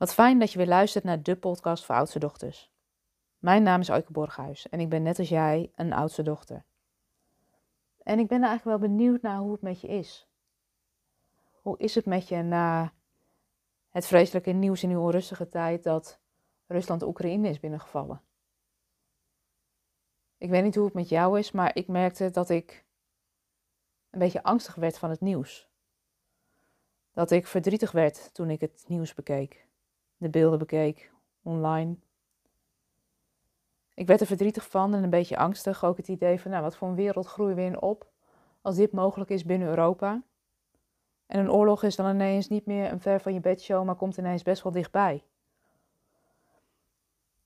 Wat fijn dat je weer luistert naar de podcast voor oudste dochters. Mijn naam is Oike Borghuis en ik ben net als jij een oudste dochter. En ik ben eigenlijk wel benieuwd naar hoe het met je is. Hoe is het met je na het vreselijke nieuws in die onrustige tijd dat Rusland Oekraïne is binnengevallen? Ik weet niet hoe het met jou is, maar ik merkte dat ik een beetje angstig werd van het nieuws. Dat ik verdrietig werd toen ik het nieuws bekeek de beelden bekeek online. Ik werd er verdrietig van en een beetje angstig. Ook het idee van, nou, wat voor een wereld groeien we in op als dit mogelijk is binnen Europa. En een oorlog is dan ineens niet meer een ver van je bedshow, maar komt ineens best wel dichtbij.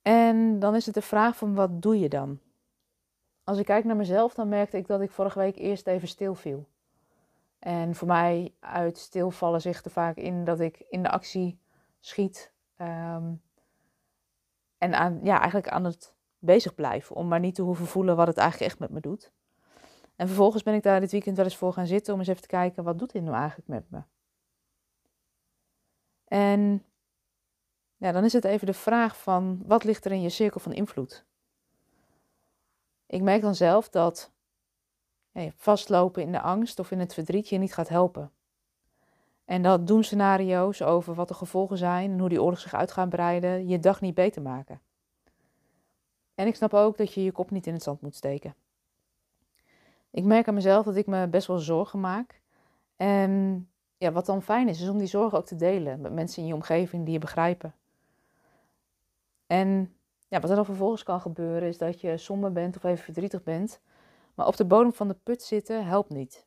En dan is het de vraag van, wat doe je dan? Als ik kijk naar mezelf, dan merkte ik dat ik vorige week eerst even stil viel. En voor mij uit stilvallen zich er vaak in dat ik in de actie schiet Ehm, en aan, ja, eigenlijk aan het bezig blijven. Om maar niet te hoeven voelen wat het eigenlijk echt met me doet. En vervolgens ben ik daar dit weekend wel eens voor gaan zitten om eens even te kijken, wat doet dit nou eigenlijk met me? En ja, dan is het even de vraag van, wat ligt er in je cirkel van invloed? Ik merk dan zelf dat vastlopen in de angst of in het verdriet je niet gaat helpen. En dat doen scenario's over wat de gevolgen zijn en hoe die oorlog zich uit gaat breiden je dag niet beter maken. En ik snap ook dat je je kop niet in het zand moet steken. Ik merk aan mezelf dat ik me best wel zorgen maak. En ja, wat dan fijn is, is om die zorgen ook te delen met mensen in je omgeving die je begrijpen. En ja, wat er dan vervolgens kan gebeuren, is dat je somber bent of even verdrietig bent. Maar op de bodem van de put zitten helpt niet.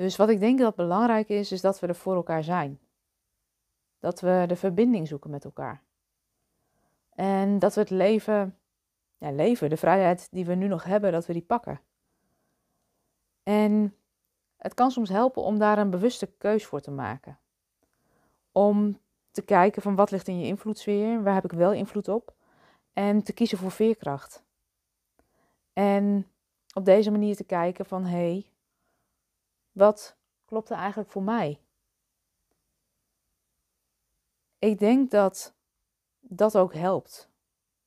Dus wat ik denk dat belangrijk is, is dat we er voor elkaar zijn. Dat we de verbinding zoeken met elkaar. En dat we het leven, ja, leven, de vrijheid die we nu nog hebben, dat we die pakken. En het kan soms helpen om daar een bewuste keus voor te maken. Om te kijken van wat ligt in je invloedssfeer, waar heb ik wel invloed op. En te kiezen voor veerkracht. En op deze manier te kijken van hé, hey, wat klopt er eigenlijk voor mij? Ik denk dat dat ook helpt.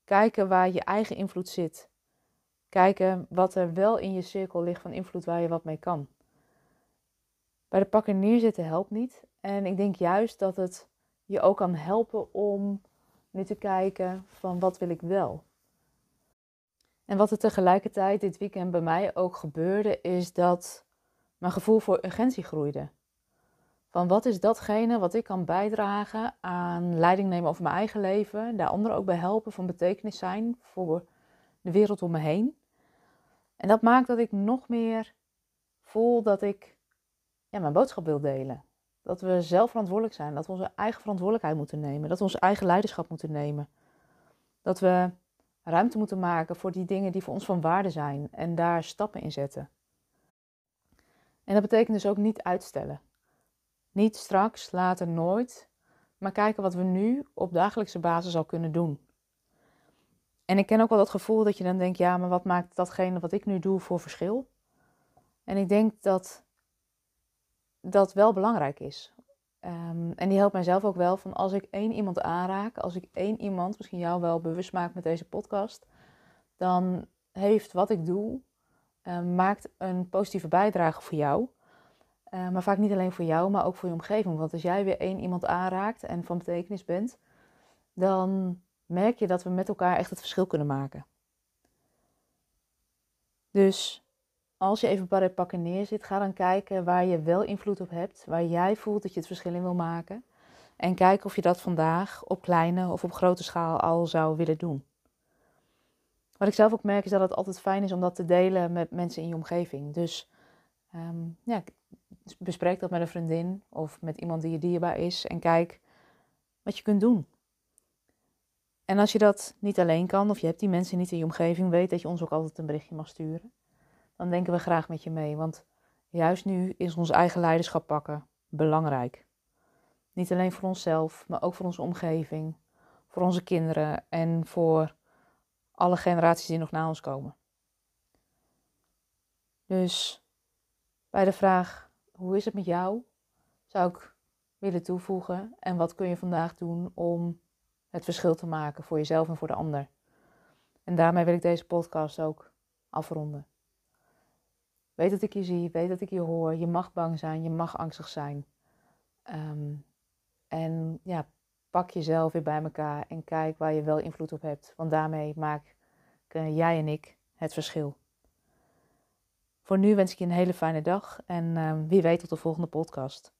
Kijken waar je eigen invloed zit. Kijken wat er wel in je cirkel ligt van invloed waar je wat mee kan. Bij de pakken neerzitten helpt niet. En ik denk juist dat het je ook kan helpen om nu te kijken van wat wil ik wel. En wat er tegelijkertijd dit weekend bij mij ook gebeurde, is dat mijn gevoel voor urgentie groeide. Van wat is datgene wat ik kan bijdragen aan leiding nemen over mijn eigen leven, daar anderen ook bij helpen, van betekenis zijn voor de wereld om me heen. En dat maakt dat ik nog meer voel dat ik ja, mijn boodschap wil delen. Dat we zelf verantwoordelijk zijn, dat we onze eigen verantwoordelijkheid moeten nemen, dat we onze eigen leiderschap moeten nemen. Dat we ruimte moeten maken voor die dingen die voor ons van waarde zijn en daar stappen in zetten. En dat betekent dus ook niet uitstellen. Niet straks, later, nooit, maar kijken wat we nu op dagelijkse basis al kunnen doen. En ik ken ook wel dat gevoel dat je dan denkt, ja, maar wat maakt datgene wat ik nu doe voor verschil? En ik denk dat dat wel belangrijk is. Um, en die helpt mijzelf ook wel van als ik één iemand aanraak, als ik één iemand, misschien jou wel bewust maak met deze podcast, dan heeft wat ik doe uh, maakt een positieve bijdrage voor jou. Uh, maar vaak niet alleen voor jou, maar ook voor je omgeving. Want als jij weer één iemand aanraakt en van betekenis bent, dan merk je dat we met elkaar echt het verschil kunnen maken. Dus als je even bij pakken neerzit, ga dan kijken waar je wel invloed op hebt, waar jij voelt dat je het verschil in wil maken. En kijk of je dat vandaag op kleine of op grote schaal al zou willen doen. Wat ik zelf ook merk is dat het altijd fijn is om dat te delen met mensen in je omgeving. Dus um, ja, bespreek dat met een vriendin of met iemand die je dierbaar is en kijk wat je kunt doen. En als je dat niet alleen kan of je hebt die mensen niet in je omgeving, weet dat je ons ook altijd een berichtje mag sturen. Dan denken we graag met je mee, want juist nu is ons eigen leiderschap pakken belangrijk. Niet alleen voor onszelf, maar ook voor onze omgeving, voor onze kinderen en voor alle generaties die nog na ons komen. Dus bij de vraag hoe is het met jou, zou ik willen toevoegen en wat kun je vandaag doen om het verschil te maken voor jezelf en voor de ander. En daarmee wil ik deze podcast ook afronden. Weet dat ik je zie, weet dat ik je hoor. Je mag bang zijn, je mag angstig zijn. Ehm, en ja, pak jezelf weer bij elkaar en kijk waar je wel invloed op hebt. Want daarmee maken jij en ik het verschil. Voor nu wens ik je een hele fijne dag en ehm, wie weet tot de volgende podcast.